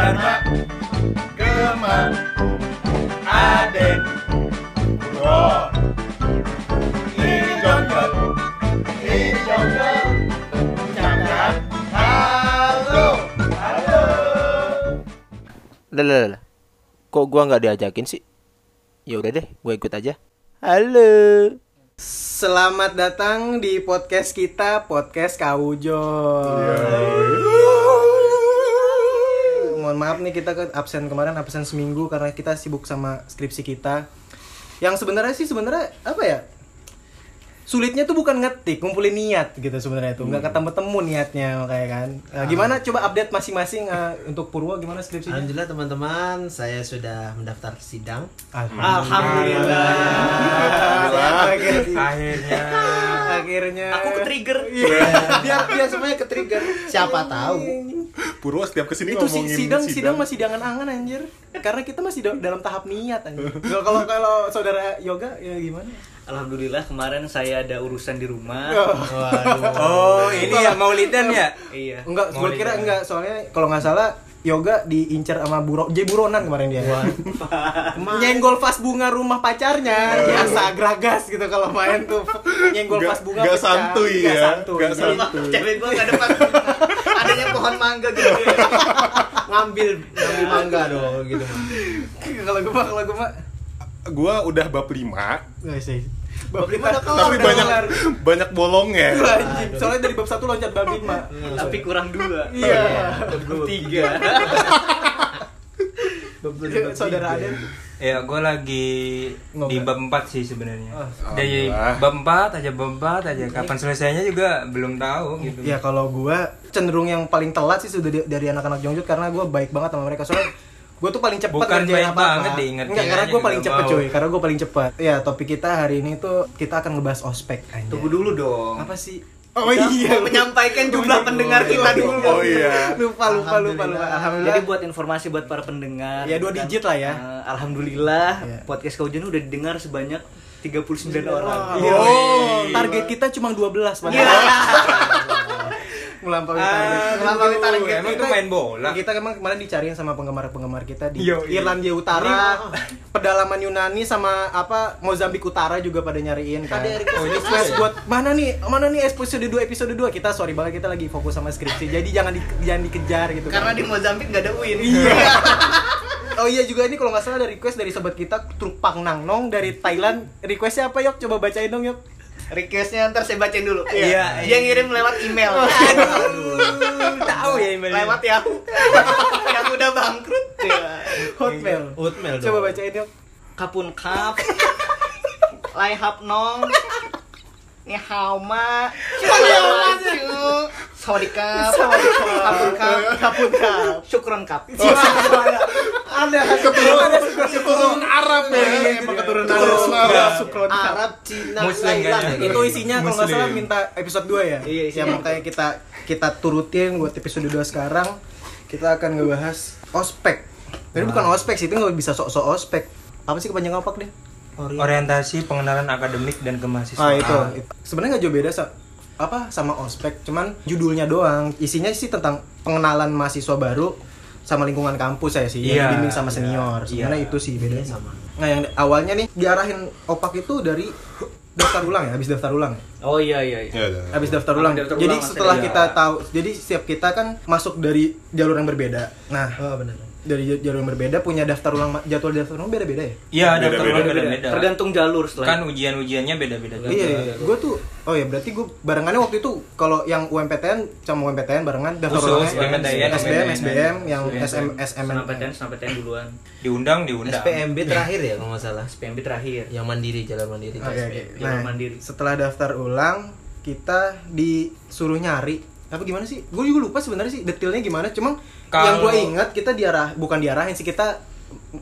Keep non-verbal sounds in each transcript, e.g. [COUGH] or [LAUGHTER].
Dharma Gema Aden Bro Ini Jonggol Ini Jonggol Halo Halo lah. Kok gua nggak diajakin sih? Ya udah deh, gua ikut aja. Halo. Selamat datang di podcast kita, podcast Kawujo. Mohon maaf nih kita ke absen kemarin absen seminggu karena kita sibuk sama skripsi kita. Yang sebenarnya sih sebenarnya apa ya? Sulitnya tuh bukan ngetik, ngumpulin niat gitu sebenarnya itu. Nggak ketemu-temu niatnya kayak kan. Nah, gimana coba update masing-masing eh, untuk Purwo gimana skripsinya? Alhamdulillah teman-teman, saya sudah mendaftar ke sidang. Alhamdulillah. Akhirnya. Akhirnya Akhirnya. Aku ke trigger. Iya. biar biar semuanya ke trigger. Siapa tahu? Purwo setiap ke sini itu ngomongin sidang sidang masih di angan-angan anjir karena kita masih da- dalam tahap niat anjir kalau kalau kalau saudara yoga ya gimana Alhamdulillah kemarin saya ada urusan di rumah. Waduh. Oh ini ya Maulidan ya? Iya. enggak gue kira enggak soalnya kalau nggak salah yoga diincar sama buro J buronan kemarin dia [LAUGHS] nyenggol vas bunga rumah pacarnya biasa geragas gitu kalau main tuh nyenggol vas bunga pecah. santuy ya, santuy. nggak Jadi, santuy. Cewek gua enggak depan. Adanya pohon mangga gitu. ngambil ngambil mangga dong gitu. kalau gue mah kalau gue mah Gua udah bab 5 nggak sih Bab lima udah kelar, Tapi udah banyak kelar. banyak bolongnya Anjing, soalnya dari bab satu loncat bab lima Tapi kurang dua. iya [LAUGHS] Bab tiga. saudara Aden Ya gue lagi di bab 4 sih sebenarnya. Ah, Dari bab 4 aja bab 4 aja. Kapan selesainya juga belum tahu gitu. Ya kalau gua cenderung yang paling telat sih sudah dari anak-anak Jongjut karena gua baik banget sama mereka soalnya gua tuh paling cepat Bukan baik apa-apa. banget diingetin Enggak, karena aja gua paling cepet mau. cuy, karena gua paling cepat. Ya, topik kita hari ini tuh kita akan ngebahas ospek anjay. Tunggu dulu dong. Apa sih? Oh iya, menyampaikan jumlah pendengar kita dulu. Oh iya [LAUGHS] Lupa lupa lupa lupa. Alhamdulillah. Jadi buat informasi buat para pendengar. Ya, dua digit lah ya. eh, Alhamdulillah Ya. podcast Kaujan udah didengar sebanyak 39 orang. Iya. Oh, target kita cuma 12 padahal. Melampaui target. Melampaui target. Emang itu main bola. Kita emang kemarin dicariin sama penggemar-penggemar kita di Yo, iya. Irlandia Utara, pedalaman Yunani sama apa Mozambik Utara juga pada nyariin kan. Ada request Oh, buat mana nih? Mana nih episode 2 episode 2? Kita sorry banget kita lagi fokus sama skripsi. Jadi jangan di, jangan dikejar gitu Karena kan. di Mozambik nggak ada win. [LAUGHS] Oh iya juga ini kalau nggak salah ada request dari sobat kita Truk Pang Nang Nong dari Thailand. Requestnya apa yok? Coba bacain dong yok. Requestnya ntar saya bacain dulu. Iya, Dia ngirim lewat email. Tahu ya emailnya. lewat Yahoo. [LAUGHS] yang udah bangkrut. Hotmail. Hotmail Coba bacain yok. Kapun kap. [LAUGHS] Lai hap nong. Ni hao ma. Sawadikap. Kapun kap. Kapun kap. Syukron kap. Ada keturunan keturunan Arab ya. Emang keturunan Arab. Sukron kap. Arab, Cina, Muslim Thailand. kayaknya. itu isinya kalau nggak salah minta episode 2 ya Iya, isinya. yang makanya kita kita turutin buat episode 2 sekarang kita akan ngebahas ospek jadi bukan ospek sih itu nggak bisa sok-sok ospek apa sih kepanjangan opak deh Orientasi pengenalan akademik dan ah kemahasiswaan. itu itu. sebenarnya nggak jauh beda sa- apa sama ospek cuman judulnya doang isinya sih tentang pengenalan mahasiswa baru sama lingkungan kampus saya sih Iya, yang dibimbing sama iya, senior sebenarnya iya. itu sih bedanya sama. nah yang awalnya nih diarahin opak itu dari daftar ulang ya habis daftar ulang ya? Oh iya iya iya. Ya, ya. habis daftar ulang. Daftar jadi ulang, setelah iya. kita tahu, jadi setiap kita kan masuk dari jalur yang berbeda. Nah, Oh benar. Dari jalur yang berbeda punya daftar ulang jadwal daftar ulang beda-beda ya. Iya, Beda-beda. ulang beda-beda. Tergantung jalur setelah. Kan ujian-ujiannya beda-beda. juga. Iya, iya. gue tuh, oh ya berarti gue barengannya waktu itu kalau yang UMPTN sama UMPTN barengan daftar ulangnya UMPTN, SBM, UMPTN. SBM, yang SBM. SM, SM, Senapeten, senapeten duluan. Diundang, diundang. SPMB terakhir ya kalau nggak salah. SPMB terakhir. Yang mandiri, jalan mandiri. Oke. SPMB. Nah, Jalur mandiri. setelah daftar ulang, kita disuruh nyari apa gimana sih? Gue juga lupa sebenarnya sih detailnya gimana. Cuma yang gue ingat kita diarah bukan diarahin sih kita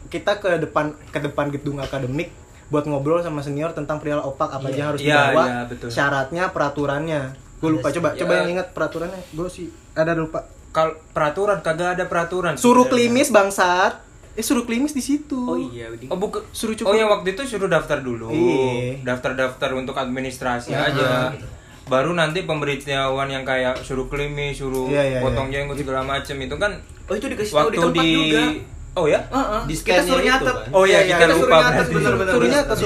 kita ke depan ke depan gedung akademik buat ngobrol sama senior tentang perihal opak apa aja yang harus Iya, dibawa, iya, betul. syaratnya, peraturannya. Gue lupa coba coba yang ingat peraturannya. Gue sih ada lupa. Kalau peraturan kagak ada peraturan. Suruh klimis bangsat. Eh suruh klimis di situ. Oh iya, di- Oh bukan. Suruh cukup. Oh yang waktu itu suruh daftar dulu. Iya. Daftar-daftar untuk administrasi Ya, aja. gitu. Baru nanti pemberitahuan yang kayak suruh klimis suruh Iya, iya, potong iya. jenggot segala macem itu kan Oh itu dikasih tahu waktu di tempat di juga. oh ya Heeh. Di kita suruh nyatet. kan. oh ya Iya, kita iya, lupa suruh nyatet, berarti. bener-bener. suruh nyata, Di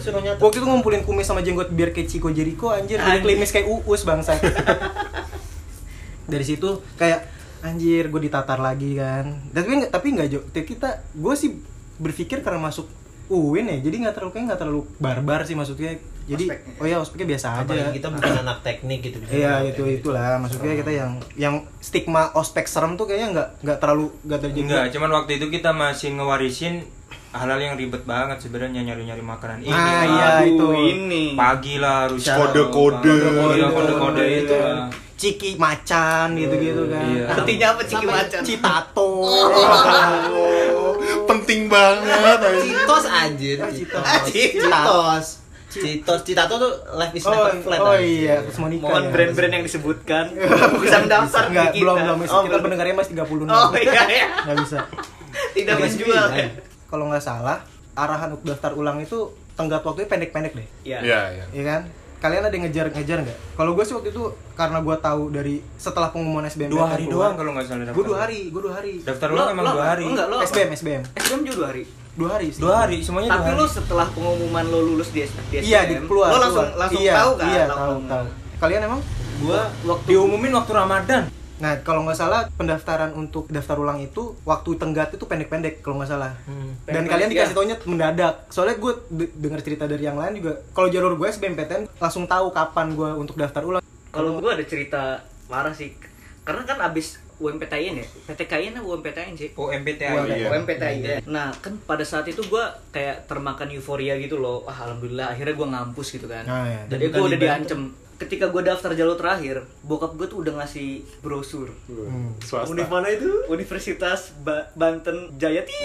suruh nyata. Waktu itu ngumpulin kumis sama jenggot biar kayak Chico Jericho anjir, jadi Anjir. klimis kayak uus bangsa. [LAUGHS] Dari situ kayak anjir gue ditatar lagi kan. Tapi nggak tapi nggak jo. Tapi kita gue sih berpikir karena masuk UIN ya, jadi nggak terlalu kayak nggak terlalu barbar sih maksudnya. Jadi Ospeknya. oh ya ospeknya biasa aja. Apalagi kita bukan anak teknik gitu. Iya itu itulah maksudnya kita yang yang stigma ospek serem tuh kayaknya nggak nggak terlalu nggak terjadi. enggak cuman waktu itu kita masih ngewarisin hal-hal yang ribet banget sebenarnya nyari-nyari makanan ini Ah, lah. iya, itu. ini. pagi lah harus Kode-kode. Iya, kode-kode itu lah. Ciki macan gitu-gitu kan. Iya. Artinya apa ciki macan? Citato. Oh, [LAUGHS] penting banget. Citos anjir. Ah, Citos. Citos. Citos. Citato tuh life is Oh, never flat. oh iya, terus Monica. Mohon ya. brand-brand yang disebutkan [LAUGHS] bisa mendaftar Enggak, kita. belum belum Oh, kita pendengarnya masih 36. Oh iya iya. Enggak bisa. Tidak menjual. ya. Kalau nggak salah, arahan untuk daftar ulang itu tenggat waktunya pendek-pendek deh. Iya. Iya, iya. Iya kan? Kalian ada yang ngejar-ngejar nggak? Kalau gue sih waktu itu karena gue tahu dari setelah pengumuman SBM dua hari doang kalau nggak salah Gue dua hari, gue dua hari. daftar Lo- ulang emang lo- dua hari Enggak, lo SBM, SBM. SBM juga dua hari. Dua hari sih. dua hari semuanya Tapi dua lo hari setelah pengumuman lo lulus di, S- di SBM, Iya, di keluar. lo langsung keluar. langsung iya, tahu kan? Iya, tahu, tahu. Kalian emang? Gua waktu diumumin waktu ramadan Nah, kalau nggak salah pendaftaran untuk daftar ulang itu waktu tenggat itu pendek-pendek kalau nggak salah. Dan Pendek-pendek, kalian dikasih iya. taunya mendadak. Soalnya gue de- dengar cerita dari yang lain juga. Kalau jalur gue SBMPTN langsung tahu kapan gue untuk daftar ulang. kalau gua ada cerita parah sih. Karena kan abis UMPTN ya, PTKIN apa UMPTN sih? UMPTN iya. UMPTN. Nah, kan pada saat itu gua kayak termakan euforia gitu loh. Wah, alhamdulillah akhirnya gua ngampus gitu kan. Ah, iya. Jadi Dan gua bukan udah diancem. Ketika gua daftar jalur terakhir, bokap gua tuh udah ngasih brosur. Swasta. Univ mana itu? Universitas Ba- Banten Jayati.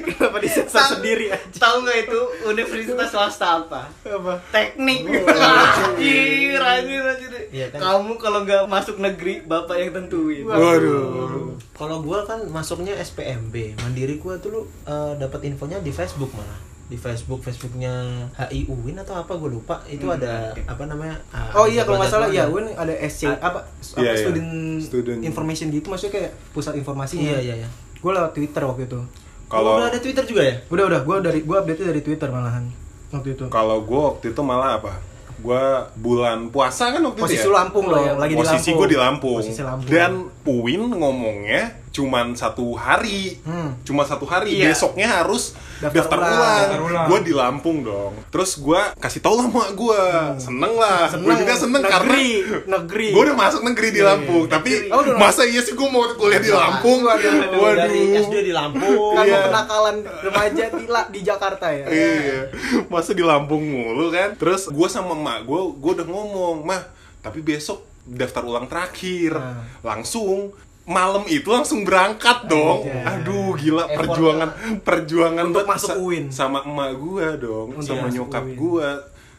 Kenapa disensor sendiri aja? Tahu nggak itu universitas swasta apa? Apa? Teknik. Anjir, anjir, anjir. Iya kan? Kamu kalau nggak masuk negeri, bapak yang tentuin. Waduh. Kalau gua kan masuknya SPMB, Mandiri gua dulu eh, dapat infonya di Facebook malah. Di Facebook, Facebooknya HI UIN atau apa gue lupa. Itu Hmm, ada apa namanya? ah, Oh iya kalau nggak salah ya Win ada SC apa, apa Iya, iya. student, Student. information gitu maksudnya kayak pusat informasinya. Iya iya iya. Gue lewat Twitter waktu itu. Kalau udah ada Twitter juga ya? Udah udah gue dari gue update dari Twitter malahan waktu itu. kalau gue waktu itu malah apa? Gue bulan puasa kan waktu Posisi itu ya. Lampung Oh, loh, iya. lagi di Lampung. Posisi gue di Lampung. Posisi Lampung. Dan Uin ngomongnya cuman satu hari. Hmm. Cuma satu hari. Iya. Besoknya harus Daftar daftar, ulang. ulang. Daftar ulang. Gue di Lampung dong. Terus gue kasih tau lah mak gue. Seneng lah. Gue juga seneng karena negeri, negeri. gue udah masuk negeri di Lampung. Tapi Oh, udah masa iya sih gue mau kuliah di Lampung? Waduh. Dari SD di Lampung. Kan Iya. kenakalan remaja di di Jakarta ya. Iya, masa di Lampung mulu kan? Terus gue sama emak gue, gue udah ngomong, mah, tapi besok daftar ulang terakhir, Nah. langsung malam itu langsung berangkat dong. Anjay. Aduh, gila Effort perjuangan, perjuangan Untuk buat masuk UIN. sama emak gue dong, Untuk sama nyokap UIN. gue.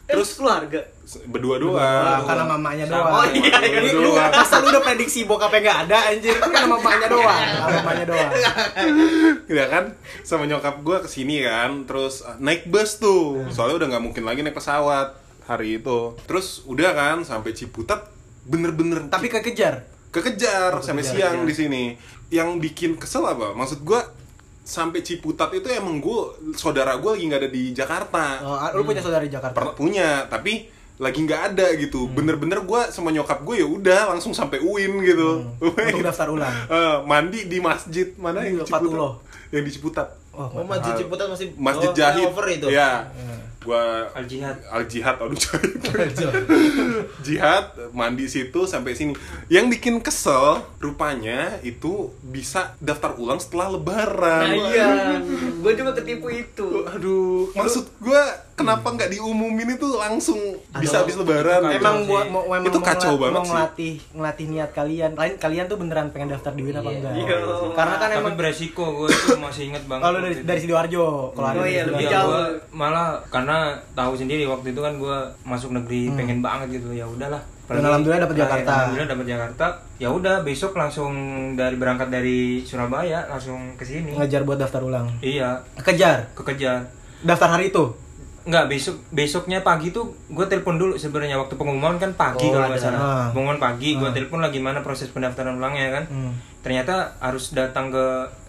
Terus Terus keluarga. berdua Ah, doang. karena mamanya doang. Oh, iya, iya. Ini lu masa lu udah prediksi bokapnya nggak ada anjir sama mamanya doang. [LAUGHS] Sama mamanya doang. ya kan sama nyokap gue ke sini kan terus uh, naik bus tuh soalnya udah nggak mungkin lagi naik pesawat hari itu terus udah kan sampai Ciputat bener-bener Tapi kekejar. Kekejar sampai kekejar, siang iya. di sini yang bikin kesel apa maksud gue sampai Ciputat itu emang gue saudara gue lagi nggak ada di Jakarta Oh, lu punya saudara di Jakarta? pernah punya tapi lagi nggak ada gitu Hmm. bener-bener gue sama nyokap gue ya udah langsung sampai UIN gitu Hmm. [LAUGHS] Untuk daftar ulang. Eh, mandi di masjid mana yang di Ciputat Patuloh. yang di Ciputat Oh, Oh, Masjid Ciputat masih Masjid oh, flyover itu. ya gua Al Jihad. al jihad aduh [LAUGHS] jihad. Mandi situ sampai sini. Yang bikin kesel rupanya itu bisa daftar ulang setelah lebaran. Nah iya, gue juga ketipu itu. aduh. Maksud gua kenapa nggak diumumin itu langsung bisa habis lebaran. Emang buat mau emang itu mau kacau banget mau sih ngelatih ngelatih niat kalian. Kalian kalian tuh beneran pengen daftar di UIN apa Iya. enggak? Iya. Karena kan emang beresiko gue itu masih inget banget kalau dari dari sidoarjo, kalau Oh iya, lebih jauh. gua malah karena tahu sendiri waktu itu kan gue masuk negeri pengen banget gitu ya udahlah Hmm. Dan alhamdulillah dapet Ah, Jakarta. alhamdulillah dapat Jakarta ya udah besok langsung dari berangkat dari Surabaya langsung ke sini ngejar buat daftar ulang. iya Kejar. kekejar Daftar hari itu. Enggak, besok besoknya pagi tuh gue telepon dulu sebenarnya waktu pengumuman kan pagi Oh, kalau nggak salah. Ah. Pengumuman pagi, gue Ah. telepon lagi mana proses pendaftaran ulangnya kan. Hmm. Ternyata harus datang ke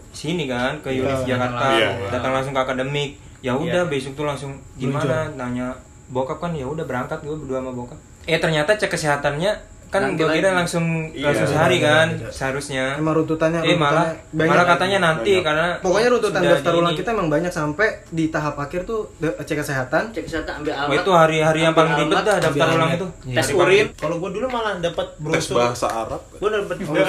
sini kan ke Univ Iya. Jakarta, Iya. datang langsung ke akademik. Ya udah besok tuh langsung gimana Muncul. nanya bokap kan ya udah berangkat gue berdua sama bokap. Eh ternyata cek kesehatannya kan Nanti gue kira lagi. langsung Iya, langsung beda, sehari beda, kan beda. seharusnya. Emang runtutannya, Eh malah runtutannya banyak. malah katanya nanti Banyak. karena Pokoknya runtutan daftar ulang kita emang banyak sampai di tahap akhir tuh cek kesehatan. Cek kesehatan ambil alat. itu hari-hari yang paling ribet dah daftar ulang itu. Iya. Tes urin. Kalau gue dulu malah dapat tes brosur. bahasa Arab Gue dapat brosur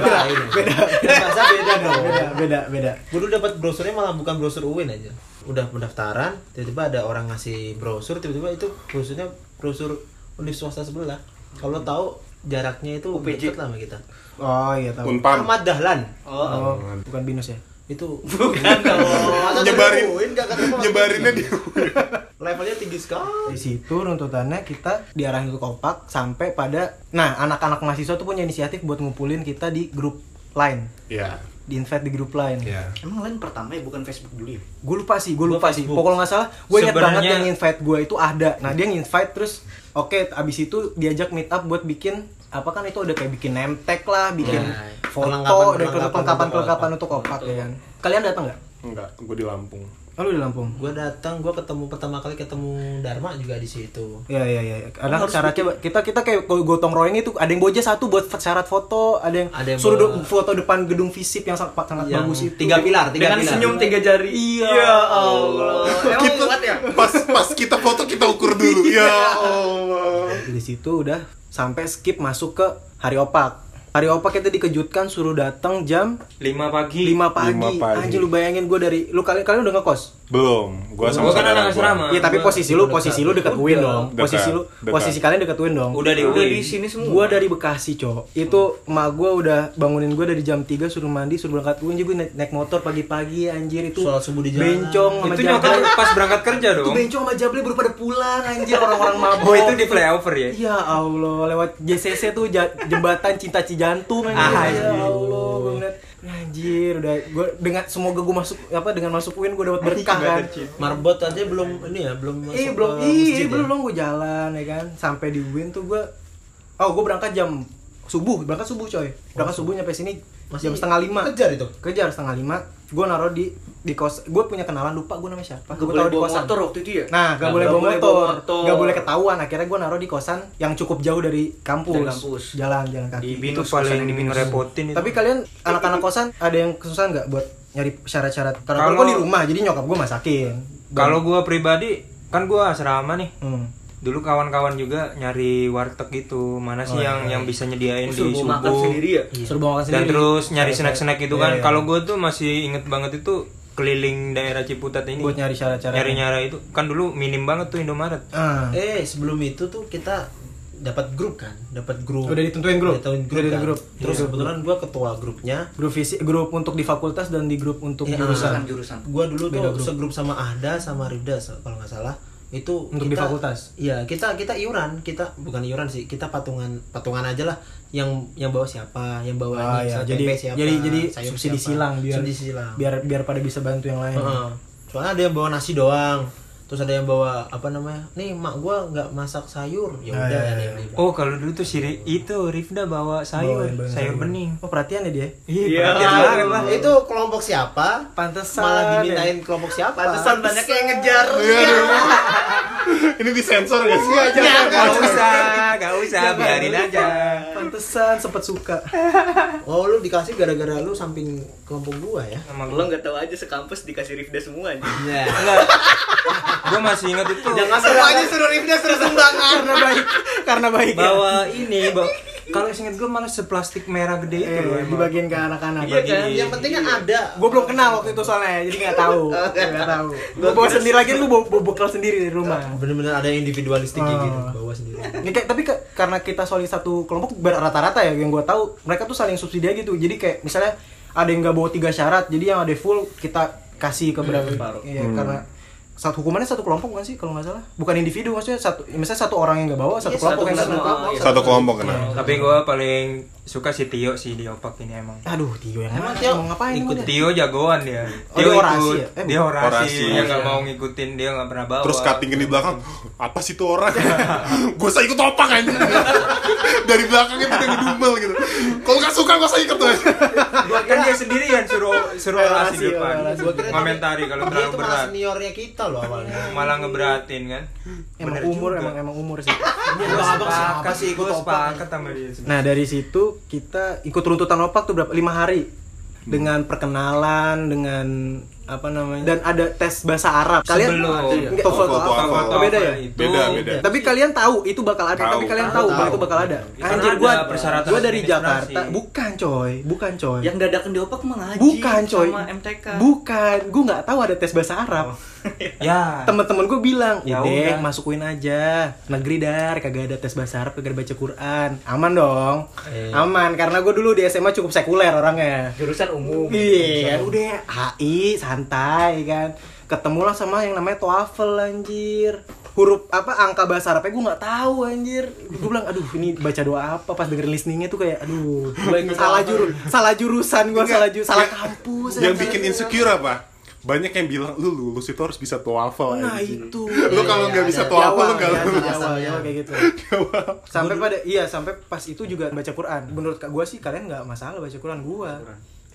lain. Beda. Bahasa beda dong. Beda, beda, beda. Gue dulu dapat brosurnya malah bukan brosur UIN aja. Udah pendaftaran, tiba-tiba ada orang ngasih brosur, tiba-tiba itu brosurnya brosur univ swasta sebelah. Kalau tahu jaraknya itu UPJ. deket lah sama kita. Oh iya tahu. Unpam Ahmad Dahlan. Oh. Oh, bukan binus ya. Itu [LAUGHS] Bukan dong. Masa Nyebarin. dari UIN gak ketemu? nyebarinnya di Levelnya tinggi sekali. Di situ runtutannya kita diarahin ke kompak sampai pada nah anak-anak mahasiswa tuh punya inisiatif buat ngumpulin kita di grup line, ya di invite di grup line. ya Emang lain pertama ya bukan Facebook dulu ya? Gue lupa sih, gue Gua lupa sih. Facebook. Pokoknya nggak salah, gue ingat banget yang invite gue itu ada. Nah dia nge-invite terus, oke, abis itu diajak meet up buat bikin apa kan itu udah kayak bikin name tag lah, bikin Ya, foto dan kelengkapan untuk kelengkapan untuk opak ya kan. Kalian datang nggak? enggak gue di Lampung Oh lu di Lampung? Gue datang, gue ketemu pertama kali ketemu Dharma juga di situ. Iya iya iya. Ada Harus syaratnya kita kita kayak go- gotong royong itu ada yang bawa aja satu buat syarat foto, ada yang, Ada yang suruh bawa- do- foto depan gedung visip yang sangat, sangat Yang bagus itu. tiga pilar, tiga Dengan pilar. senyum tiga jari. Iya. Ya Allah. [LAUGHS] Emang kita kuat ya? pas pas kita foto kita ukur dulu ya [LAUGHS] Allah Di situ udah sampai skip masuk ke hari opak. Hari opak kita dikejutkan suruh datang jam 5 pagi. 5 pagi. Lima pagi. Anjir lu bayangin gue dari lu kalian kalian udah ngekos. Belum gue sama Gua kan anak gua. asrama. Iya tapi gua- posisi lu posisi lu dekat Udah. UIN dong. Posisi lu posisi kalian dekat UIN dong. Udah di Udah di sini semua. Gua dari Bekasi, Cok. Itu emak gua udah bangunin gua dari jam 3 suruh mandi, suruh berangkat UIN juga naik, naik motor pagi-pagi anjir itu. Sholat subuh di jalan. Bencong sama Itu nyokap pas berangkat kerja Itu dong. bencong sama Jable baru pada pulang anjir orang-orang [LAUGHS] mabok. Oh itu di flyover ya? Ya Allah, lewat JCC tuh jembatan cinta Cijantung anjir. Ah, ya Allah, gua ngeliat anjir udah gua dengan semoga gua masuk apa dengan masuk UIN gua dapat berkah kan. Marbot aja belum ini ya, belum masuk Iya belum, iya ya? belum gue jalan ya kan sampai di UIN tuh gue, oh gue berangkat jam subuh berangkat subuh coy berangkat subuh nyampe sini Masih jam setengah lima Kejar itu. kejar setengah lima gue naruh di di kos gue punya kenalan lupa gue namanya siapa Gak gue taruh di kosan motor waktu itu ya? nah gak, boleh bawa boleh motor bawa motor. gak boleh ketahuan akhirnya gue naruh di kosan yang cukup jauh dari kampus, Dari kampus. jalan jalan kaki Di Itu paling kosan yang di binus. ngerepotin itu. tapi kalian anak-anak kosan ada yang kesusahan nggak buat nyari syarat-syarat karena Kalau- gue di rumah jadi nyokap gue masakin Kalau gua pribadi kan gua asrama nih. hmm. Dulu kawan-kawan juga nyari warteg gitu. Mana sih Oh, yang iya, yang bisa nyediain Suruh di bawa makan subuh. sendiri ya? suruh bawa makan Dan sendiri terus nyari Saya- snack-snack itu Iya, kan. iya. Kalau gua tuh masih inget banget itu keliling daerah Ciputat ini. buat nyari syarat-syarat nyari-nyari itu kan dulu minim banget tuh Indomaret. ah. Eh, sebelum itu tuh kita dapat grup kan, dapat grup. Udah ditentuin grup? Ditentuin grup. Udah ditentuin kan? grup. Terus Iya. kebetulan gua ketua grupnya. grup visi grup untuk di fakultas dan di grup untuk Iya, jurusan Jurusan. Gua dulu Beda tuh grup. segrup sama Ahda sama Rifda se- kalau nggak salah. Itu Untuk di fakultas? Iya, kita kita iuran, kita bukan iuran sih, kita patungan patungan aja lah yang yang bawa siapa, yang bawa Ah, ini, ya. tempe jadi siapa, jadi jadi subsidi siapa. silang biar subsidi silang. biar biar pada bisa bantu yang lain Heeh. Soalnya ada yang bawa nasi doang. Terus ada yang bawa apa namanya? Nih mak gua nggak masak sayur. Ya Ah, udah iya, iya. yang beli. Oh kalau dulu tuh si itu Rifda bawa sayur, Bawain, bawain sayur bening. oh perhatian ya dia Iya, Iya, perhatian banget lah. itu kelompok siapa? pantesan Malah dimintain kelompok siapa? Pantesan banyak yang ngejar. [LAUGHS] ini disensor gak sih Gak usah, gak usah, biarin aja. Pantesan sempet suka [LAUGHS] Oh, lu dikasih gara-gara lu samping kelompok gua ya? Sama Lo nggak tahu aja sekampus dikasih Rifda semua aja. Iya. Gue masih ingat itu Jangan Semuanya suruh Rifda suruh sumbangan. karena baik karena baik ya. bawa ini, bawa kalau ingat gue malah seplastik merah gede itu eh, loh. emang. dibagiin ke anak-anak Iya kan? Yang penting kan ada. gue belum kenal waktu itu soalnya jadi nggak tahu [LAUGHS] nggak tahu gue bawa sendiri lagi lu bawa, bawa bekal sendiri di rumah Bener-bener ada yang individualistik Oh. gitu, bawa sendiri. Ini kayak tapi ke- karena kita solid satu kelompok rata-rata ya yang gue tahu mereka tuh saling subsidi gitu. Jadi kayak misalnya ada yang nggak bawa tiga syarat, jadi yang ada full kita kasih ke berapa. Iya, karena satu hukumannya satu kelompok bukan sih kalau nggak salah bukan individu maksudnya satu misalnya satu orang yang nggak bawa satu Iya, kelompok satu yang kelompok. kena. Iya. Satu kelompok kena. Tapi gue paling suka si Tio sih di opak ini emang. aduh Tio yang Emang? Tio mau ngapain ikut? Tio jagoan dia. Oh, dia orasi ya? Eh, dia orasi, Orasi. dia nggak mau ngikutin, dia nggak pernah bawa. Terus cuttingin di belakang, apa sih tuh orang? [LAUGHS] gue saya ikut opak aja. [LAUGHS] Dari belakang itu dia ngedumel gitu. Kalau nggak suka gue saya ikut tuh. Gua kan dia sendirian suruh suruh orasi Orasi, di depan. Gua kira Komentari kalau dia terlalu itu malah berat. seniornya kita loh awalnya Malah ngeberatin kan. emang Bener umur juga. emang emang umur sih siapa Sepakat sih ikut gua sepakat sama dia. nah dari situ kita ikut runtutan opak tuh berapa lima hari dengan perkenalan dengan apa namanya dan ada tes bahasa Arab kalian Sebelum. TOEFL, TOEFL, TOEFL. TOEFL. Oh, beda ya Itu. Beda, beda. tapi kalian tahu itu bakal ada tapi kalian Tahu, itu bakal ada anjir gua persyaratan gua dari. Jakarta bukan coy bukan coy Yang dadakan di opak mah ngaji bukan coy sama MTK. bukan gua nggak tahu ada tes bahasa Arab [LAUGHS] Ya. temen-temen gue bilang Ya udah udah. masukin aja negeri dar kagak ada tes bahasa Arab kagak ada baca Quran aman dong Eh. aman karena gue dulu di SMA cukup sekuler orangnya Jurusan umum. iya udah HI santai kan. Ketemulah sama yang namanya TOEFL anjir. Huruf apa angka bahasa Arabnya gue nggak tahu anjir. Gue bilang aduh ini baca doa apa? Pas dengerin listeningnya tuh kayak aduh salah juru salah jurusan gue salah ju salah kampus Yang anjir. bikin insecure apa? Banyak yang bilang lu lulus itu harus bisa TOEFL. nah anjing." itu. Lu kalau nggak bisa Di TOEFL awal, lu nggak ya, lulus. ya, kayak gitu. Sampai pada iya sampai pas itu juga baca Quran. Menurut gue sih kalian nggak masalah baca Quran. Gue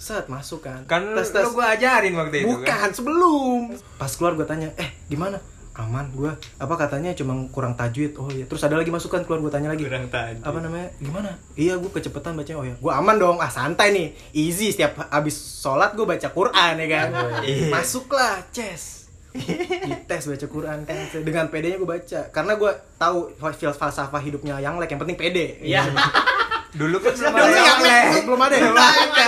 set masuk kan. Kan tes tes. lu gua ajarin waktu itu bukan kan. sebelum. Pas keluar gue tanya eh gimana? Aman gue apa katanya cuma kurang tajwid. Oh iya. Terus ada lagi masukan keluar gue tanya lagi. Kurang tajwid. apa namanya? Gimana? Iya gue kecepetan bacanya. Oh ya gue aman dong. Ah santai nih. Easy setiap habis sholat gue baca Quran ya kan? Iya. [LAUGHS] masuklah ces [LAUGHS] dites baca Quran kan? Dengan pedenya gue baca. Karena gue tahu fil falsafah hidupnya yang like yang penting pede. Iya. [LAUGHS] Dulu kan belum Dulu ada yang belum ada ya Belum ada.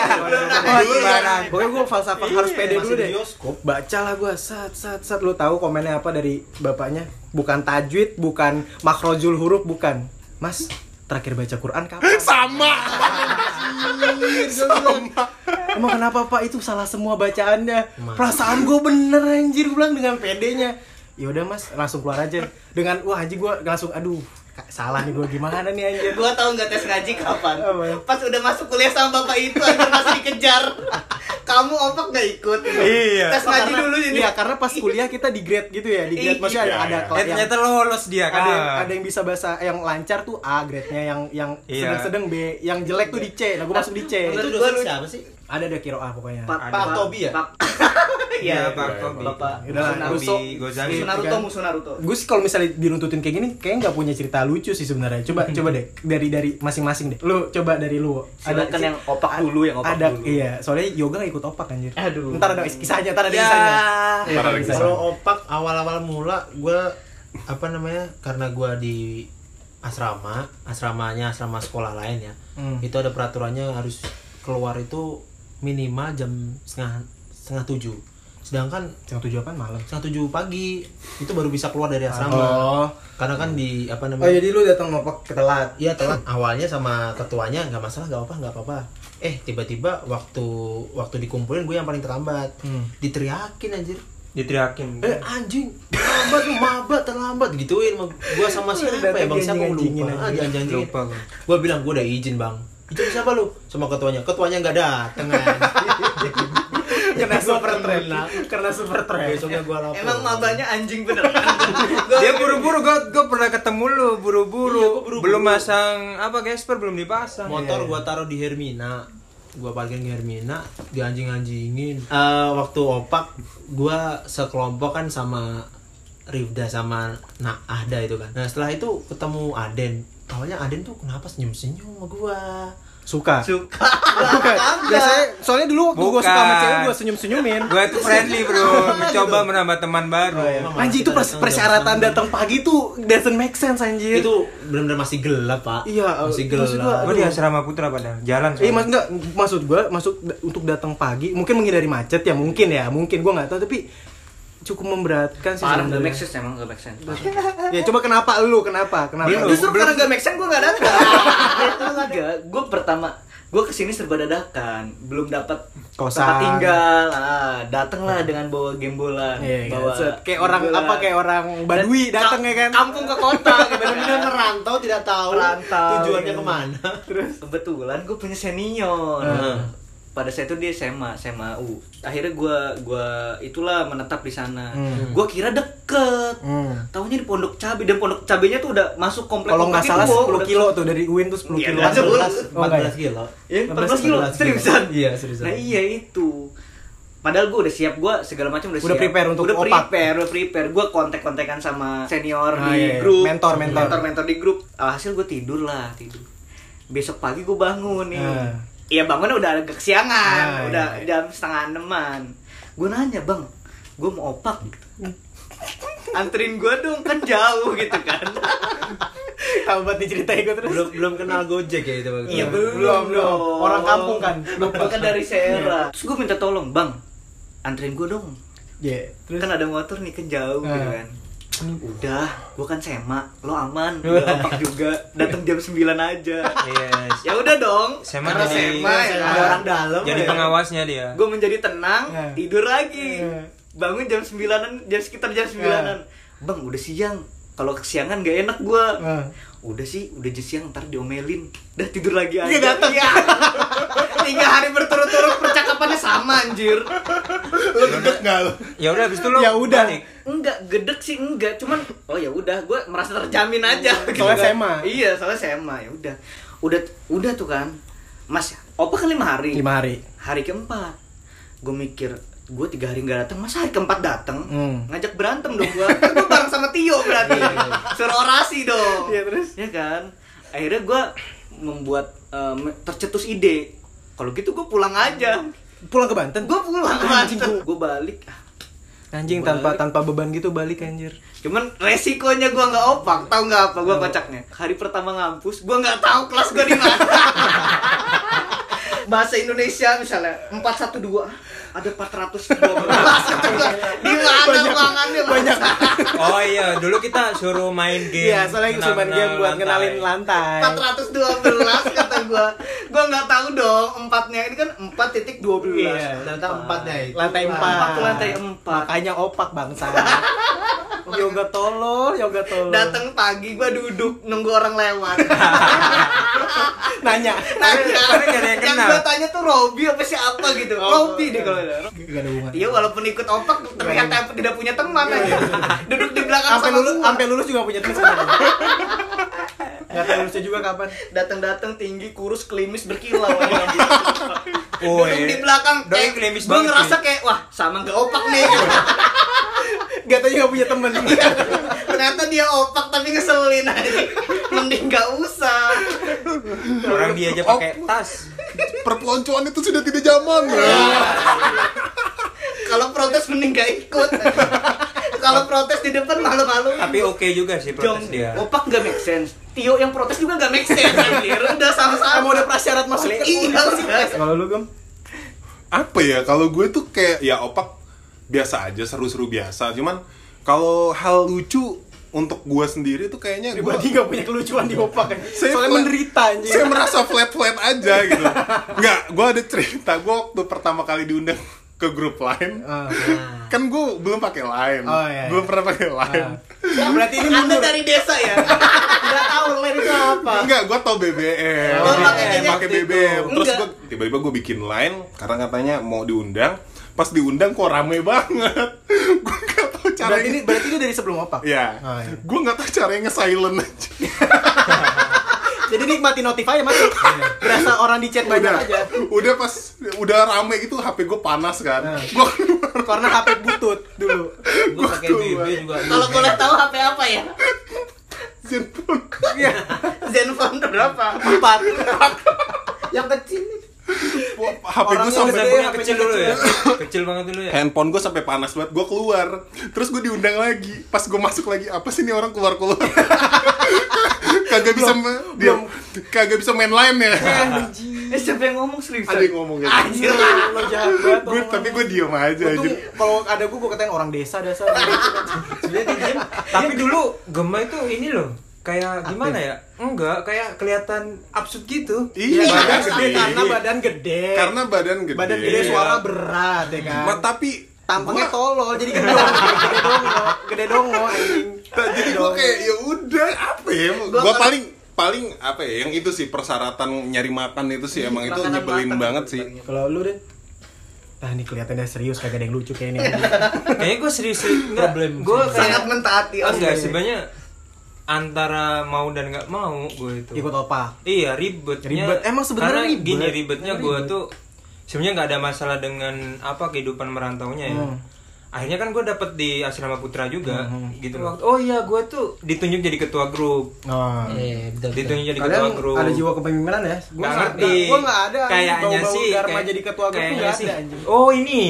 Oh, iya. barang. Pokoknya gue falsafah harus pede dulu deh. bioskop. Baca lah gue sat sat sat lu tahu komennya apa dari bapaknya? Bukan tajwid, bukan makrojul huruf, bukan. Mas, terakhir baca Quran kapan? [LAUGHS] Sama. Sama. Emang kenapa Pak itu salah semua bacaannya? Perasaan gue bener anjir gue bilang dengan pedenya. Ya udah Mas, langsung keluar aja. Dengan wah anjir gue langsung aduh salah nih gue gimana nih anjir. Gua tahu nggak tes ngaji kapan? Apa? Pas udah masuk kuliah sama bapak itu aja masih dikejar. [LAUGHS] Kamu opak nggak ikut? Iya. Tes ngaji Karena- dulu ini. Iya, karena pas kuliah kita di grade gitu ya, di grade maksudnya ada Iya, ada iya. kelas Eh yang ternyata lolos dia kan. ada yang, ada yang bisa bahasa yang lancar tuh A grade-nya yang yang Iya. sedang-sedang B, yang jelek tuh di C. Nah, gue masuk di C. Itu gua dosen lu- siapa sih? Ada ada kiro A pokoknya. Pak Tobi ya? Pak. Iya, Iya, Pak iya. Bapak Russo. Gozali. Musuh Naruto, musuh Naruto. Gue sih kalau misalnya diruntutin kayak gini, kayak nggak punya cerita lucu sih sebenarnya. Coba coba deh dari dari masing-masing deh. Lu coba dari lu. Silakan yang opak dulu, yang opak ada, dulu. Iya, soalnya yoga nggak ikut opak anjir. Aduh. Ntar ada kisahnya, ntar ada Ya. Iya, ada ada kisahnya. Kalau opak awal-awal mula gue apa namanya karena gue di asrama asramanya asrama sekolah lain ya Hmm. itu ada peraturannya harus keluar itu minimal jam setengah setengah tujuh sedangkan Yang tujuh apaan malam? setengah tujuh pagi itu baru bisa keluar dari asrama Oh. karena kan di apa Oh, namanya jadi lu datang ngopak ketelat. Iya telat awalnya sama ketuanya nggak masalah nggak apa nggak apa-apa. Eh tiba-tiba waktu waktu dikumpulin gue yang paling terlambat. Hmm. Diteriakin anjir. Diteriakin. Eh anjing terlambat lu mabak terlambat gituin gue sama siapa ya bang siapa lupa. Ah. Lupa. Gue bilang gue udah izin bang. Izin siapa lu? Sama ketuanya. Ketuanya nggak dateng anjing. [LAUGHS] Karena super trend. Karena super trend. Besoknya gue lapor. Emang mabanya anjing bener. [LAUGHS] Gua- Dia buru-buru, gue gue pernah ketemu lu buru-buru. Iya, gua. Belum masang apa gesper belum dipasang. motor gua taruh di Hermina gua parkir di Hermina di anjing anjingin waktu opak gua sekelompok kan sama Rifda sama Nak Ahda itu kan nah setelah itu ketemu Aden awalnya Aden tuh kenapa senyum senyum sama gua Suka. suka. [LAUGHS] Bukan. Biasanya soalnya dulu waktu gue suka sama cewek gue senyum-senyumin. Gue tuh friendly bro, mencoba menambah teman baru. Emang Anjir itu pers- persyaratan datang pagi tuh doesn't make sense anjir. itu benar-benar masih gelap pak Iya, masih gelap Gue di asrama putra padahal jalan. Eh mas enggak maksud gue masuk untuk datang pagi mungkin menghindari macet ya mungkin ya mungkin gue nggak tahu tapi cukup memberatkan sih Parah gak make sense emang gak make sense. [LAUGHS] Ya coba kenapa lu kenapa kenapa? Belum. Justru karena gak make sense gue gak datang. [LAUGHS] Enggak, gue pertama gue ke sini serba dadakan, belum dapat Kosan. tempat tinggal ah datanglah dengan bawa gembolan Iya, kan? bawa Set, kayak orang gembolan. apa kayak orang Badui datang ya kan. kampung ke kota [LAUGHS] gitu benar-benar merantau tidak tahu Merantau, tujuannya iya. ke mana terus kebetulan gue punya senior Heeh. Pada saat itu dia SMA SMA U akhirnya gue gua itulah menetap di sana Hmm. gue kira deket Hmm. tahunya di pondok cabe dan pondok cabenya tuh udah masuk komplek Kalau nggak salah itu, 10 udah- kilo tuh dari UIN tuh 10 Iya, kilo. nggak sebut. 14 Oh, ya? 14 kilo Ya, 14 kilo, 14 seriusan? Iya, seriusan. Nah iya itu Padahal gue udah siap, gue segala macam udah, Udah siap prepare untuk Udah opak. prepare, udah prepare Gue kontak-kontakan sama senior Ah, di iya, iya. grup Mentor, mentor. Mentor-mentor di grup Alhasil gue tidur lah, tidur Besok pagi gue bangun nih Ah. Iya bangunnya udah agak kesiangan Ah, Udah iya, iya. jam setengah eneman Gue nanya bang, gue mau opak [LAUGHS] Anterin gue dong, kan jauh gitu kan [LAUGHS] Tahu buat diceritain gue terus. belum belum kenal Gojek ya itu waktu Iya belum, Belum, belum. dong. Orang kampung kan. Gue kan dari Sera. Terus gue minta tolong, bang, anterin gue dong. Iya, terus Kan ada motor nih kan jauh gitu Ah. kan. Udah, gue kan sema, lo aman, [LAUGHS] udah opak juga, datang jam 9 aja. Yes. Ya udah dong, Sema karena jadi- sema ya ada orang dalam Jadi ya. pengawasnya dia. Gue menjadi tenang, tidur lagi. Bangun jam 9-an, jam sekitar jam 9-an. Bang, udah siang. Kalau kesiangan gak enak gue. Ah. Udah sih, udah jam siang ntar diomelin. Udah tidur lagi aja. Nggak datang. Iya. [LAUGHS] Tiga hari berturut-turut percakapannya sama anjir. Lo gedek nggak lo? Ya udah habis itu lo Ya udah. balik. Enggak, gedek sih enggak, cuman oh ya udah, gue merasa terjamin aja. gitu Soalnya kan. sema. Iya, soalnya sema ya udah, udah, udah tuh kan, Mas, opa kan lima hari. lima hari. Hari keempat, gue mikir, gue tiga hari nggak datang, masa hari keempat datang, Hmm. ngajak berantem dong gue, gue bareng sama Tio berarti, suruh orasi dong. Iya, terus? Ya kan, akhirnya gue membuat em, tercetus ide, kalau gitu gue pulang aja, Pulang ke Banten. gue pulang ke Anjing, Banten, gue balik. Anjing Balik. tanpa tanpa beban gitu balik anjir. Cuman resikonya gua nggak opak, tahu nggak apa gua kocaknya. Hari pertama ngampus, gua nggak tahu kelas gua di mana. [LAUGHS] Bahasa Indonesia misalnya 412 ada 412 di mana ruangannya banyak. [LAUGHS] Oh, iya, dulu kita suruh main game. Iya, soalnya cuma main game buat kenal-kenal kenalin lantai. 412 kata gua. Gua nggak tahu dong empatnya. Ini kan 4.12 Iya, ternyata empatnya itu. Lantai empat. Lantai empat. Makanya opak bangsa. [LAUGHS] [LAUGHS] yoga tolol, yoga tolol. datang pagi gua duduk nunggu orang lewat [LAUGHS] nanya. nanya Tapi nggak ada yang kenal. gua tanya tuh Robi apa siapa gitu Robi deh kalau ada Gak ada hubungan. Iya walaupun ikut opak ternyata tidak punya teman aja. Duduk di belakang Sampai lulus, sampai lulus juga punya teman. [LAUGHS] Gak tahu lulusnya juga kapan. Datang-datang tinggi, kurus, klimis, berkilau aja. Oh, Duduk iya. di belakang Doi kayak klimis gua banget, ngerasa kayak wah sama gak opak nih. Gak tau juga punya temen. [LAUGHS] ternyata dia opak tapi ngeselin aja. Mending gak usah. Orang dia aja pakai tas. Perpeloncoan itu sudah tidak zaman. [LAUGHS] Kalau protes mending gak ikut. Kalau protes di depan malu-malu. Tapi oke juga sih protes Jong, dia. opak gak make sense. Tio yang protes juga gak make sense anjir. Udah sama-sama. Emang udah prasyarat masuk ke Iya. Kalau lu gem? Apa ya? Kalau gue tuh kayak ya opak biasa aja, seru-seru biasa. Cuman kalau hal lucu untuk gue sendiri tuh kayaknya gue gak punya kelucuan di opak kan. Saya Soalnya flat- menderita anjing. Saya merasa flat-flat aja gitu. [LAUGHS] Enggak, gue ada cerita. Gue waktu pertama kali diundang ke grup lain, Ah. kan gue belum pakai line, Oh, iya, belum iya. pernah pakai line. Ah. Berarti ini Anda mundur. dari desa ya? [LAUGHS] Gak tahu lain itu apa. Enggak, gue tau BBM. Oh, pakai. BBM. Terus gue tiba-tiba gue bikin line karena katanya mau diundang. Pas diundang kok rame banget. [LAUGHS] gue nggak tahu Berarti caranya. ini berarti ini dari sebelum opak. Ya, Oh, iya. gue nggak tahu caranya nge-silent aja. [LAUGHS] Jadi nikmati notif aja mati. Berasa orang di chat banyak Udah, aja. udah pas udah rame gitu HP gue panas kan. Nah. Keluar. Karena HP butut dulu. gue pakai BB juga Kalau boleh tahu HP apa ya? Zenfone. Iya. Zenfone berapa? Empat. [LAUGHS] Yang kecil nih. HP [LAUGHS] gue sampai HP kecil dulu ya. kecil. [LAUGHS] Kecil banget dulu ya. handphone gue sampai panas banget gue keluar terus gue diundang lagi pas gue masuk lagi apa sih nih orang keluar keluar [LAUGHS] kagak bisa ma- dia kagak bisa main line ya Eh siapa yang ngomong serius? ada yang ngomong gitu Anjir. Lo jahat banget. gue tapi gue diem aja anjir kalau ada gue gue katain orang desa dasar. Sebenarnya dia diem. Tapi dulu Gemma itu ini loh. Kayak gimana ya? Enggak, kayak kelihatan absurd gitu. Iya, badan gede. karena badan gede. Karena badan gede. badan gede suara berat ya kan? Ma, tapi tampangnya gua- tolol jadi gede gede dongo gede dongo anjing. Nah, jadi gue kayak ya udah apa ya? Gue paling paling apa ya? Yang itu sih persyaratan nyari makan itu sih emang itu nyebelin matang banget sih. Kalau lu deh ah ini kelihatannya serius kagak ada yang lucu [LAUGHS] kayak ini Kayaknya gue serius enggak. Problem Gue sangat mentaati enggak asli. sebenarnya antara mau dan nggak mau gue itu. ikut opak Iya ribetnya. Ribet. Emang sebenarnya ribet. Gini ribetnya Emang gue ribet. tuh sebenarnya nggak ada masalah dengan apa kehidupan merantaunya ya. Hmm. Akhirnya kan gue dapet di asrama putra juga Hmm. gitu loh. Oh iya gue tuh ditunjuk jadi ketua grup. oh. Eh, betul, betul. Ditunjuk jadi Kalian ketua grup. ada jiwa kepemimpinan ya? Gua Nggak ngerti. Gua nggak ada. Kayaknya sih. Kayak- jadi ketua grup kayaknya sih. ada anjing. Oh ini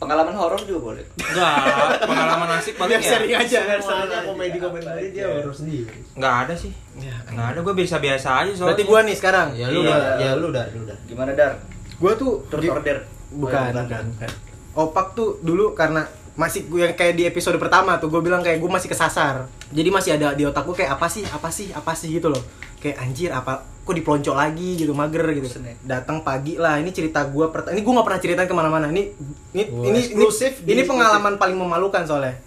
pengalaman horor juga boleh Enggak, pengalaman asik paling Biar ya. sharing aja. Semuanya komedi-komedi dia harus sendiri. Enggak ada sih. Enggak ada, gue biasa-biasa aja soalnya. Berarti gua nih sekarang. Ya lu Iya. ya lu udah, lu udah. gimana dar Gua tuh turut di- order bukan, bukan, bukan. Opak tuh dulu karena masih gue yang kayak di episode pertama tuh gue bilang kayak gue masih kesasar jadi masih ada di otak gue kayak apa sih apa sih apa sih gitu loh kayak anjir apa kok dipelonco lagi gitu mager gitu. Datang pagi lah ini cerita gue pertama ini gue nggak pernah ceritain ke mana-mana. Ini ini Oh, ini ini, ini pengalaman paling memalukan soalnya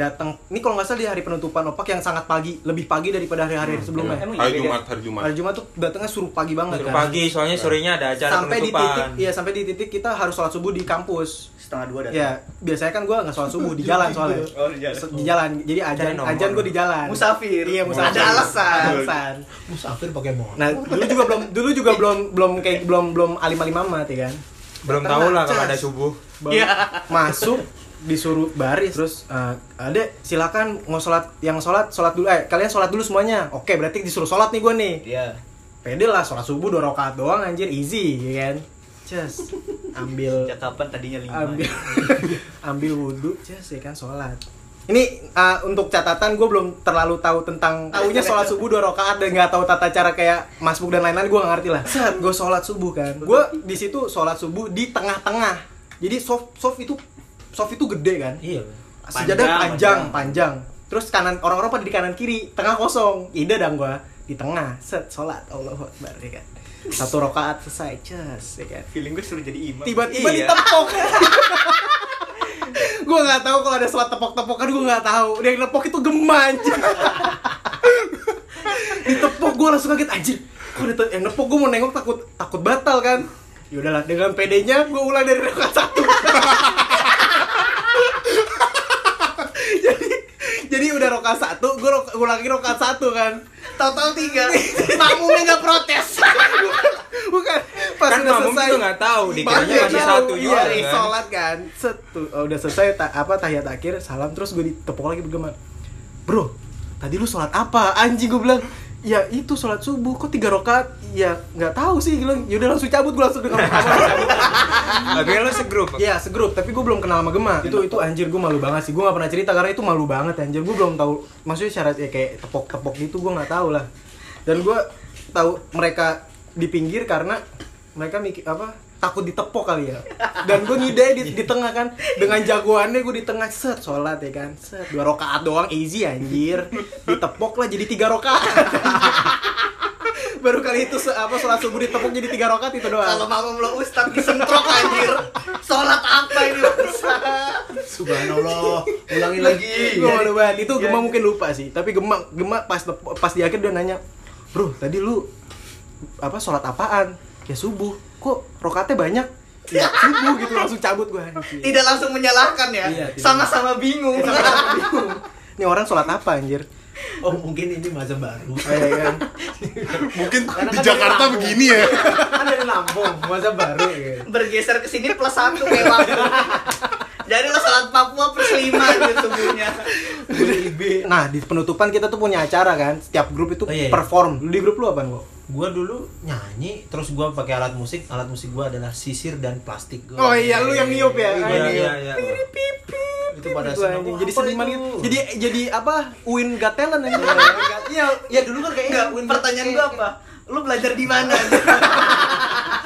datang. Ini kalau nggak salah di hari penutupan opak yang sangat pagi lebih pagi daripada hari-hari sebelumnya. Emang hari iya, Jumat hari Jumat. Hari Jumat tuh datangnya suruh pagi banget Suruh kan? pagi soalnya sorenya ada acara sampai di penutupan. titik iya sampai di titik kita harus sholat subuh di kampus. Setengah dua datang. Ya biasanya kan gue nggak sholat subuh di jalan soalnya. [LAUGHS] Oh, di jalan. Di jadi ajan ajan gue di jalan. Musafir. iya musafir. Ada alasan. alasan. Musafir pakai motor. nah dulu juga belum dulu juga belum belum kayak belum belum alim alim amat ya kan? Belum tahu lah kalau ada subuh. Baru masuk disuruh baris. Terus eh, ada silakan mau sholat yang sholat sholat dulu. Eh kalian sholat dulu semuanya. Oke berarti disuruh sholat nih gue nih. Iya. Pede lah sholat subuh dua rakaat doang anjir. Easy ya kan? Just ambil [LAUGHS] sejak kapan tadinya lima? ambil [LAUGHS] ambil wudhu just ya kan sholat. Ini uh, untuk catatan gue belum terlalu tahu tentang tahunya sholat subuh dua rakaat dan nggak tahu tata cara kayak masbuk dan lain-lain gue nggak ngerti lah. Saat gue sholat subuh kan gue di situ sholat subuh di tengah-tengah. Jadi soft soft itu soft itu gede kan? Iya. sejadah Panjang, panjang, panjang. panjang. Terus kanan orang-orang pada di kanan kiri tengah kosong. Ide dong gue di tengah. Set sholat Allah Akbar ya kan? Satu rakaat selesai just ya kan? Feeling gue suruh jadi imam. Tiba-tiba Iya. ditepok [LAUGHS] gue nggak tahu kalau ada sholat tepok-tepokan gue nggak tahu. Yang nepok itu geman ditepok gue langsung kaget anjir kok ada yang nepok gue mau nengok takut takut batal kan? Yaudahlah dengan pedenya gue ulang dari rakaat satu [LAUGHS] jadi jadi udah rokaat satu gue ulangi rokaat satu kan. Total tiga. [LAUGHS] Makmumnya nggak protes. [LAUGHS] Bukan. Pas Kan udah makmum selesai juga nggak tahu, dikiranya masih tahu, satu juga, iya, kan? sholat kan. Set tuh, oh, udah selesai ta- apa tahiyat akhir salam terus gue ditepuk lagi bergema. Bro tadi lu sholat apa? Anjing gue bilang ya itu sholat subuh kok tiga rakaat ya nggak tahu sih gue bilang ya udah langsung cabut gue langsung dengan Tapi lo segrup. Iya segrup, tapi gue belum kenal sama Gema. Itu itu anjir gue malu banget sih. Gue gak pernah cerita karena itu malu banget anjir. Gue belum tahu. Maksudnya syarat ya kayak tepok-tepok gitu gue nggak tahu lah. Dan gue tahu mereka di pinggir karena mereka mikir apa takut ditepok kali ya. Dan gue ngide di, di tengah kan dengan jagoannya gue di tengah set sholat ya kan. Set dua rakaat doang easy anjir. Ditepok lah jadi tiga rakaat. Baru kali itu se- apa sholat subuh ditepok jadi tiga rakaat itu doang. kalau makmum lo ustad disentrok anjir sholat apa ini bangsa Subhanallah. Ulangi lagi. gue malu banget itu Gema mungkin lupa sih tapi Gema Gema pas pas di akhir dia nanya bro tadi lu apa sholat apaan ya subuh kok rokatnya banyak? Ya subuh gitu langsung cabut gue tidak langsung menyalahkan ya? Iya, sama-sama bingung. Ini orang sholat apa anjir? Oh, mungkin ini masa baru. Eh, kan mungkin Karena di kan Jakarta begini ya. Kan dari Lampung masa baru ya bergeser ke sini plus satu kayak waktu jadi lo sholat Papua plus lima gitu subuhnya nah di penutupan kita tuh punya acara kan. Setiap grup itu Oh, iya, iya. perform. Di grup lu apa kok Gua dulu nyanyi, terus gua pakai alat musik. Alat musik gua adalah sisir dan plastik. oh iya lu yang niup ya Iya, Anjing. iya, iya. Itu pada Itu seneng. jadi seniman itu? gitu jadi jadi apa win got talent anjing Iya, ya dulu kan kayak enggak pertanyaan gua apa lu belajar di mana [LAUGHS]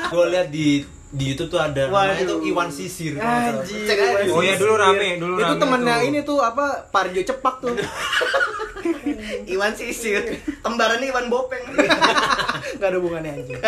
gue lihat di di YouTube tuh ada namanya Waduh. tuh Iwan Sisir. Anjir. Cek aja. Oh iya dulu rame, dulu itu rame temennya tuh. ini tuh apa Parjo Cepak tuh [LAUGHS] Iwan Sisir. Kembarannya Iwan Bopeng. [LAUGHS] nggak ada hubungannya anjing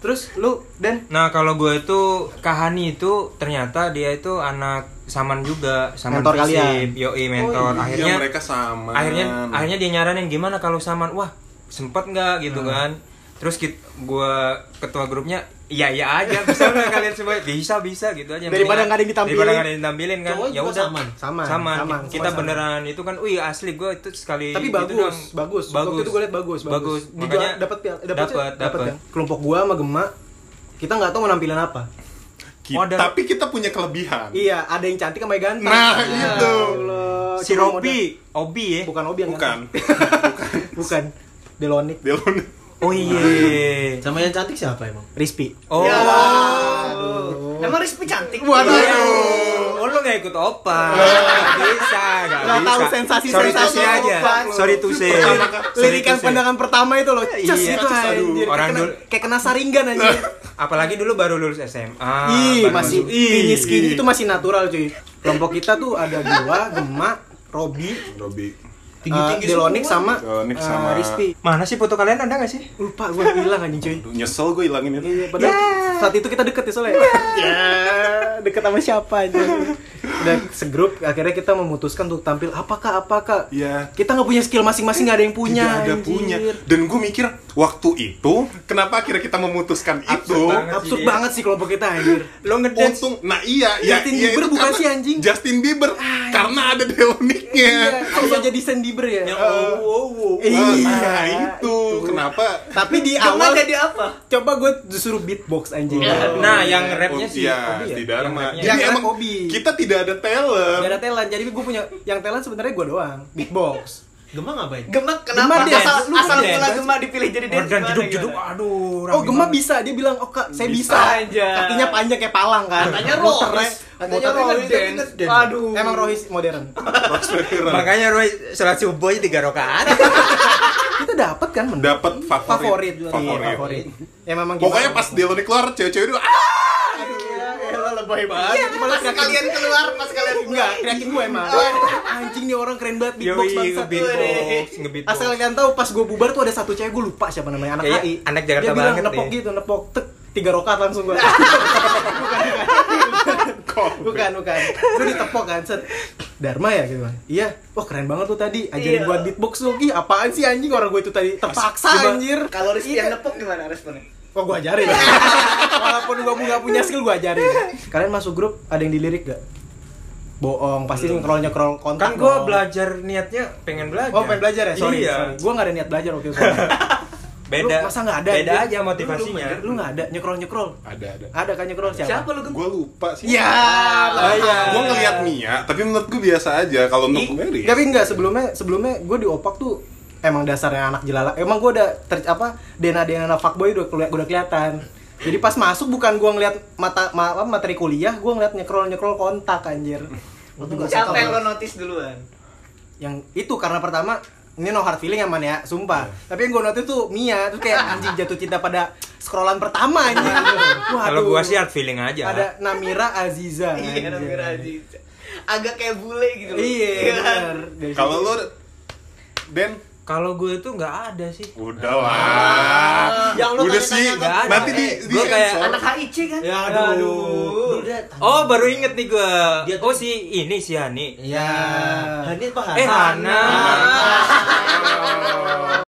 terus lu dan Nah kalau gue itu Kahani itu ternyata dia itu anak Saman juga, Saman Mentor Prisip, kalian? yoi mentor. Iya, akhirnya mereka sama. akhirnya akhirnya dia nyaranin gimana kalau Saman, wah sempet nggak gitu Hmm. kan. Terus kit, gue ketua grupnya, iya iya aja bisa nggak kalian semua bisa bisa gitu aja. Daripada nggak ada yang ditampilin. Daripada nggak ada yang ditampilin kan. Ya udah Saman? Saman, sama. Saman, Kita sama. beneran itu kan, wih asli gue itu sekali. tapi bagus, doang. bagus waktu itu gue liat bagus bagus. Dijual- Makanya dapat dapat dapat kelompok gua sama Gema kita nggak tahu mau nampilin apa Ki- Oh, ada- tapi kita punya kelebihan. iya ada yang cantik sama yang ganteng Nah, Ya itu. Allah, Si cuma Robi, Obi ya. bukan Obi yang Bukan. ganteng. [LAUGHS] bukan Delonik Delon. Oh iya. Sama yang cantik siapa emang? Rispi Oh. Ya. Emang Rizky cantik? Waduh. Oh lu gak ikut opa Gak [LAUGHS] bisa Gak, Nggak bisa tahu sensasi- Sorry sensasi aja opa. Sorry to say lirikan pandangan pertama itu loh Cus Iya, itu cus, aduh. anjir Orang kayak kena, dulu- kayak kena saringan anjir [LAUGHS] Apalagi dulu baru lulus SMA Ih, masih masuk. Ih. kinyis kinyis itu masih natural cuy. Kelompok kita tuh ada gua, Gema, Robi, Robi. Tinggi-tinggi Delonik sama Delonik eh, sama- Rispi. Mana sih foto kalian ada gak sih? Lupa gua hilang anjing cuy. Aduh, Nyesel gue hilangin itu. Iya, padahal saat itu kita deket ya soalnya. [LAUGHS] Ya, deket sama siapa aja. Udah segrup akhirnya kita memutuskan untuk tampil apakah apakah. Iya. Kita nggak punya skill masing-masing nggak ada yang punya. Tidak ada anjir. punya. Dan gue mikir waktu itu kenapa akhirnya kita memutuskan itu? banget. Absurd Iya. banget sih kelompok kita anjir. Lo ngedance Untung, nah iya, iya, Justin iya, Bieber bukan sih, anjing? Justin Bieber, karena ada Deloniknya. Iya, kalau jadi Sandiber ya. Yang Eh, oh, oh, oh. Iya, Nah, itu. Kenapa? Tapi di Awal awal jadi apa? coba gue disuruh beatbox anjing. Nah yang rapnya Oh, sih iya, ya? si Dharma. Yang rapnya. Jadi emang Obi. kita tidak ada talent. Gak ada talent, jadi gue punya yang talent sebenarnya gue doang, beatbox. Gemma ngapain? Gemak Gema kenapa dance. asal Lu asal mula Gemak dipilih jadi dance? Organ jeduk-jeduk gimana? Aduh Oh, Gema banget. bisa, dia bilang, "Oh, Kak, saya bisa." Bisa aja. Kakinya panjang kayak palang kan. Katanya Rohis. Katanya Rohis. dance. Aduh. Emang Rohis modern. Makanya Roy sholat subuh aja tiga rakaat [LAUGHS] Kita dapat kan menang. Dapat favorit. favorit. Favorit. favorit. Ya memang Pokoknya pas Delonik keluar, cewek-cewek itu ah, Elah, lebay banget. Iya, Malah pas kalian keluar, pas kalian Enggak, teriakin gue emang. Anjing nih orang keren banget beatbox ngebeatbox Ngebeatbox Asal kalian tahu pas gue bubar tuh ada satu cewek gue lupa siapa namanya anak Kayaknya HI. anak Jakarta Dia bilang banget nepok gitu, nepok tek tiga rokat langsung gue. [LAUGHS] bukan, bukan. Gue ditepok kan, set. Dharma ya gitu kan. Iya. Wah, keren banget tuh tadi. Ajarin Iya. buat beatbox lu. Apaan sih anjing orang gue itu tadi terpaksa anjir. Kalau Rizky Iya. yang nepok gimana responnya? Kok gue ajarin? [LAUGHS] Walaupun gue nggak punya skill gue ajarin. Kalian masuk grup ada yang dilirik gak? Bohong, pasti nyekrol nyekrol kontak. Kan gue dong. belajar niatnya pengen belajar Oh pengen belajar ya? Sorry, Iya sorry. Gue gak ada niat belajar waktu itu. [LAUGHS] Beda Lu masa nggak ada? Beda aja motivasinya Lu, lu nggak ada nyekrol nyekrol? ada ada. Ada kan nyekrol siapa? Siapa lu Gem? Gue lupa sih. Ya, Oh, iya. Gue ngeliat Mia, tapi menurut gue biasa aja. Kalau untuk Mary, Tapi enggak sebelumnya sebelumnya gue di opak tuh emang dasarnya anak jelala. Emang gue udah ter, apa dena dena anak fuckboy udah keli- udah kelihatan. Jadi pas masuk bukan gue ngeliat mata ma, apa, materi kuliah, gue ngeliat nyekrol nyekrol kontak anjir. Siapa yang lo notice duluan? yang itu karena pertama ini no hard feeling ya man ya, sumpah. Tapi yang gue notice tuh Mia, tuh kayak anjing jatuh cinta pada scrollan pertama anjing. Waduh. Kalau gua sih hard feeling aja ada Namira Aziza. Iya. Namira Aziz. Agak kayak bule gitu loh. Iya, benar. Dari kalau lo Den, Kalau gue tuh nggak ada sih udah lah. Yang lo udah sih. ada. Nanti di Eh, di gua kayak. Anak HIC kan? Ya Aduh. aduh. Udah, Oh baru inget nih gue Dia Oh si ini si Hani Ya. Hani apa Eh Hana [LAUGHS]